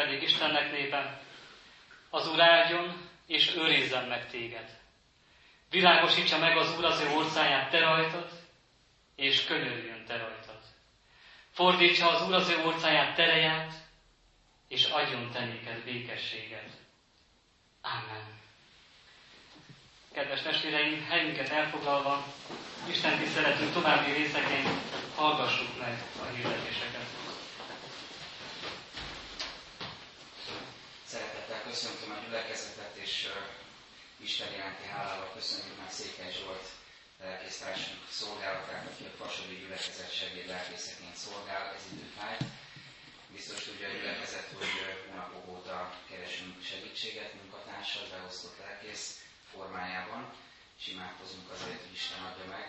Pedig Istennek népe, az Úr áldjon és őrizzen meg téged. Világosítsa meg az Úr az ő orszáját te rajtad, és könyörüljön te rajtad. Fordítsa az Úr az ő orszáját tereját, és adjon te néked békességet. Amen. Kedves testvéreim, helyünket elfoglalva, Isten tiszteletünk további részeként hallgassuk meg a hirdetéseket. Köszöntöm a gyülekezetet, és Isten iránti hálával köszönjük meg Székely Zsolt lelkésztársunk szolgálatát, aki a Fasodi gyülekezet segéd lelkészeként szolgál, ez időfájt. Biztos tudja a gyülekezet, hogy hónapok óta keresünk segítséget munkatársad, beosztott lelkész formájában, és imádkozunk azért, hogy Isten adja meg.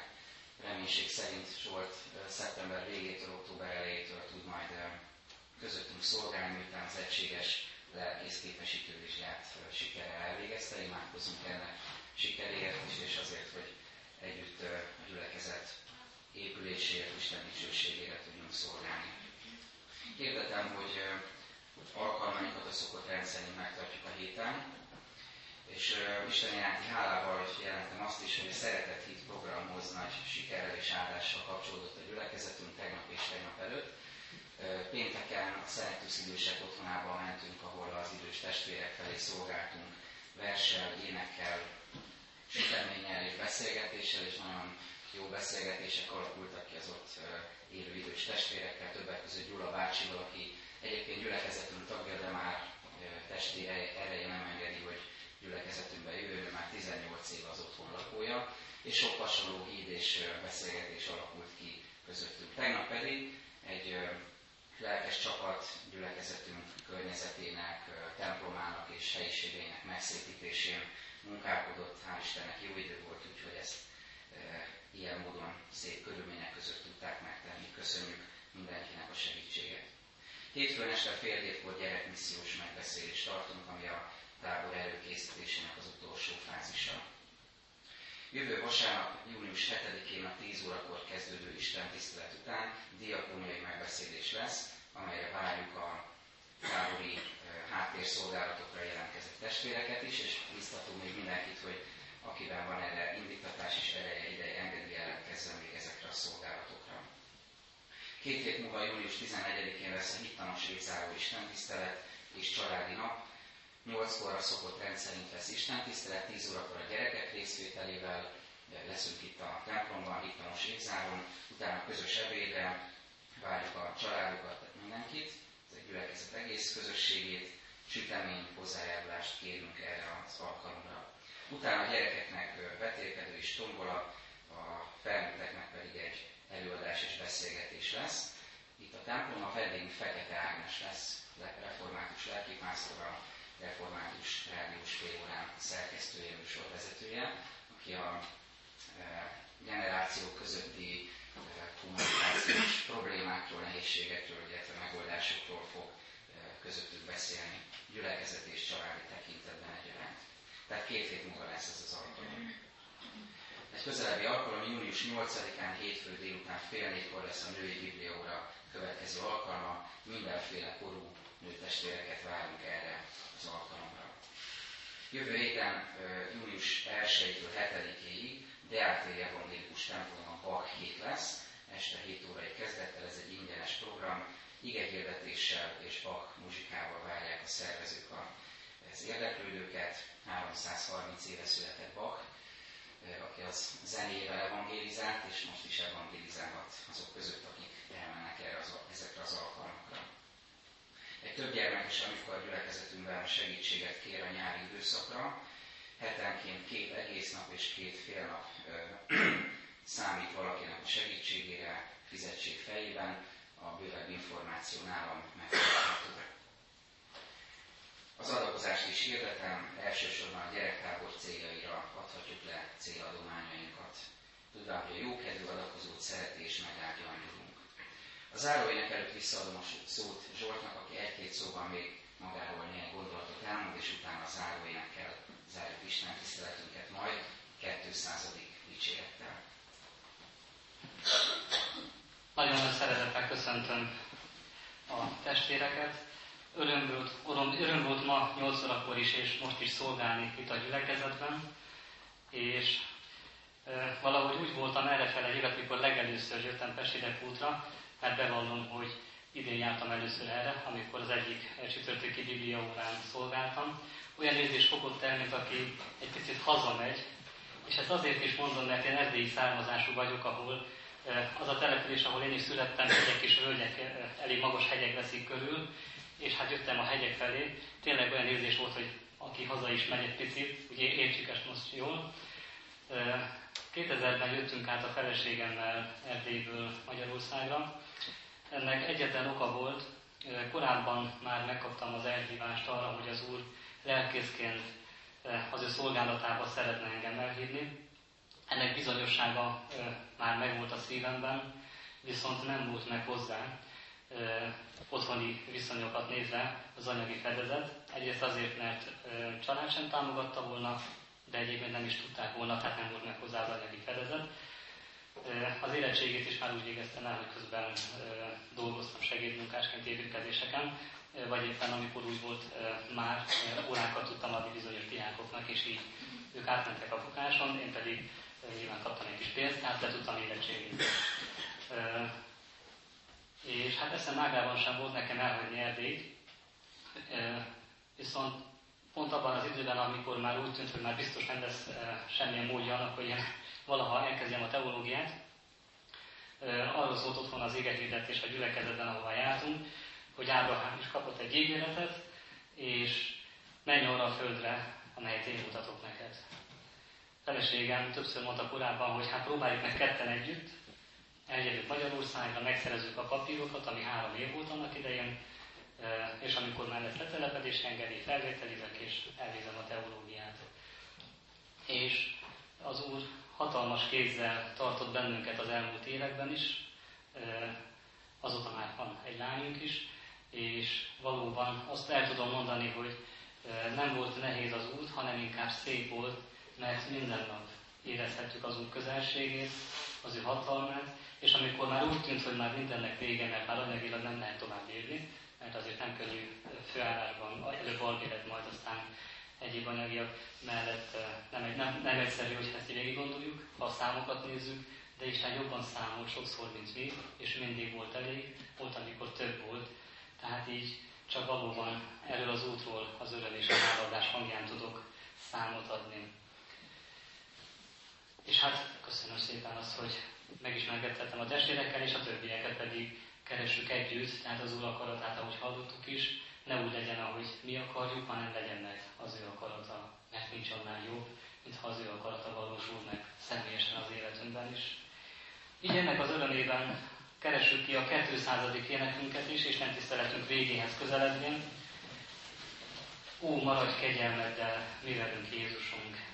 Reménység szerint Zsolt szeptember végétől, október elejétől tud majd közöttünk szolgálni, miután az egységes lelkész képesítővizsgát sikerrel elvégezte. Imádkozunk ennek sikeréért is, és azért, hogy együtt a gyülekezet épüléséért, Isten dicsőségére tudjunk szolgálni. Kérdetem, hogy alkalmainkat a szokott rendszerint megtartjuk a héten, és Isten iránti hálával jelentem azt is, hogy a Szeretett Hit programhoz nagy sikerrel és áldással kapcsolódott a gyülekezetünk tegnap és tegnap előtt. Pénteken a Szenektusz idősek otthonába idős testvérek felé szolgáltunk verssel, énekkel, süteménnyel és beszélgetéssel, és nagyon jó beszélgetések alakultak ki az ott élő idős testvérekkel, többek között Gyula bácsival, aki egyébként gyülekezetünk tagja, de már testi ereje nem engedi, hogy gyülekezetünkbe jöjjön, már 18 év az otthon lakója, és sok hasonló híd és beszélgetés alakult ki közöttünk. Tegnap pedig egy lelkes csapat gyülekezetünk környezetének, templomának és helyiségeinek megszépítésén munkálkodott. Hál' Istennek jó idő volt, úgyhogy ezt e, ilyen módon szép körülmények között tudták megtenni. Köszönjük mindenkinek a segítséget. Hétfőn este fél hétkor gyerekmissziós megbeszélést tartunk, ami a tábor előkészítésének az utolsó fázisa. Jövő vasárnap, június 7-én a 10 órakor kezdődő Isten tisztelet után diakóniai megbeszélés lesz, amelyre várjuk a tábori háttérszolgálatokra jelentkezett testvéreket is, és biztatunk még mindenkit, hogy akiben van erre indítatás és ereje ideje engedi jelentkezzen még ezekre a szolgálatokra. Két hét múlva, július 11-én lesz a hittanos évzáró istentisztelet és családi nap, 8 óra szokott rendszerint lesz Isten tisztelet, 10 órakor a gyerekek részvételével, leszünk itt a templomban, hittanos évzáron, utána közös ebédre, várjuk a családokat, mindenkit, ez egy gyülekezet egész közösségét, sütemény hozzájárulást kérünk erre az alkalomra. Utána a gyerekeknek vetélkedő és tombola, a felnőtteknek pedig egy előadás és beszélgetés lesz. Itt a templom a vendégünk Fekete Ágnes lesz, református lelkipásztora, református rádiós félórán szerkesztője, műsorvezetője, aki a e, generációk közötti e, kommunikációs problémákról, nehézségekről, illetve megoldásokról fog közöttük beszélni, gyülekezet és családi tekintetben egyaránt. Tehát két hét múlva lesz ez az alkalom. Egy közelebbi alkalom június 8-án hétfő délután fél négykor lesz a női biblióra következő alkalma. Mindenféle korú nőtestvéreket várunk erre az alkalomra. Jövő héten, június 1-től 7-ig Deátéri Evangélikus templomban Bach hét lesz, este 7 órai kezdettel, ez egy ingyenes program, igehirdetéssel és Bach muzsikával várják a szervezők az érdeklődőket. 330 éve született Bach, aki az zenével evangélizált, és most is evangélizálhat azok között, akik elmennek erre az, ezekre az alkalmakra. Egy több gyermekes amikor gyülekezetünkben segítséget kér a nyári időszakra. Hetenként két egész nap és két fél nap ö, számít valakinek a segítségére, fizetség fejében. A bővebb információ nálam megtalálható. Az adakozást is hirdetem, elsősorban a gyerektábor céljaira adhatjuk le céladományainkat. Tudván, hogy a jókedvű adakozót szereti és megáldja a záróének előtt visszaadom a szót Zsoltnak, aki egy-két szóban még magáról néhány gondolatot elmond, és utána a záróénekkel zárjuk Isten tiszteletünket majd 200. dicsérettel. Nagyon nagy szeretettel köszöntöm a testvéreket. Öröm volt, öröm, volt ma 8 órakor is, és most is szolgálni itt a gyülekezetben. És e, valahogy úgy voltam errefele hívet, mikor legelőször jöttem Pestére útra, mert bevallom, hogy idén jártam először erre, amikor az egyik csütörtöki Biblia órán szolgáltam. Olyan érzés fogott el, mint aki egy picit hazamegy, és ezt azért is mondom, mert én erdélyi származású vagyok, ahol eh, az a település, ahol én is születtem, hegyek és völgyek, eh, elég magas hegyek veszik körül, és hát jöttem a hegyek felé. Tényleg olyan érzés volt, hogy aki haza is megy egy picit, ugye értsük ezt most jól. 2000-ben eh, jöttünk át a feleségemmel Erdélyből Magyarországra, ennek egyetlen oka volt, korábban már megkaptam az elhívást arra, hogy az Úr lelkészként az ő szolgálatába szeretne engem elhívni. Ennek bizonyossága már megvolt a szívemben, viszont nem volt meg hozzá otthoni viszonyokat nézve az anyagi fedezet. Egyrészt azért, mert család sem támogatta volna, de egyébként nem is tudták volna, tehát nem volt meg hozzá az anyagi fedezet. Az érettségét is már úgy végeztem el, hogy közben dolgoztam segédmunkásként építkezéseken, vagy éppen amikor úgy volt, már órákat tudtam adni bizonyos diákoknak, és így ők átmentek a fokáson, én pedig nyilván kaptam egy kis pénzt, tehát le tudtam érettségét. És hát eszem ágában sem volt nekem elhagyni Erdélyt, viszont pont abban az időben, amikor már úgy tűnt, hogy már biztos nem lesz semmilyen módja annak, hogy én valaha elkezdjem a teológiát, arról szólt otthon az égethirdetés a gyülekezetben, ahova jártunk, hogy Ábrahám is kapott egy ígéretet, és menj arra a földre, amelyet én mutatok neked. Feleségem többször mondta korábban, hogy hát próbáljuk meg ketten együtt, eljövünk Magyarországra, megszerezzük a papírokat, ami három év volt annak idején, és amikor már lesz letelepedés engedély, felvételizek, és elvégzem a teológiát. És az Úr hatalmas kézzel tartott bennünket az elmúlt években is, azóta már van egy lányunk is, és valóban azt el tudom mondani, hogy nem volt nehéz az út, hanem inkább szép volt, mert minden nap érezhettük az út közelségét, az ő hatalmát, és amikor már úgy tűnt, hogy már mindennek vége, mert már anyagilag nem lehet tovább érni, mert azért nem könnyű főállásban, előbb albélet, majd aztán egyéb anyagiak mellett nem, nem, nem egyszerű, hogy ezt végig gondoljuk, ha a számokat nézzük, de Isten jobban számolt sokszor, mint mi, és mindig volt elég, volt, amikor több volt. Tehát így csak valóban erről az útról az öröm és a háladás hangján tudok számot adni. És hát köszönöm szépen azt, hogy megismerkedhettem a testvérekkel, és a többieket pedig keressük együtt, tehát az Úr akaratát, ahogy hallottuk is, ne úgy legyen, ahogy mi akarjuk, hanem legyen meg az ő akarata, mert nincs annál jobb, mint ha az ő akarata valósul meg személyesen az életünkben is. Így ennek az örömében keressük ki a 200. énekünket is, és nem tiszteletünk végéhez közeledvén. Ó, maradj kegyelmeddel, mi velünk Jézusunk!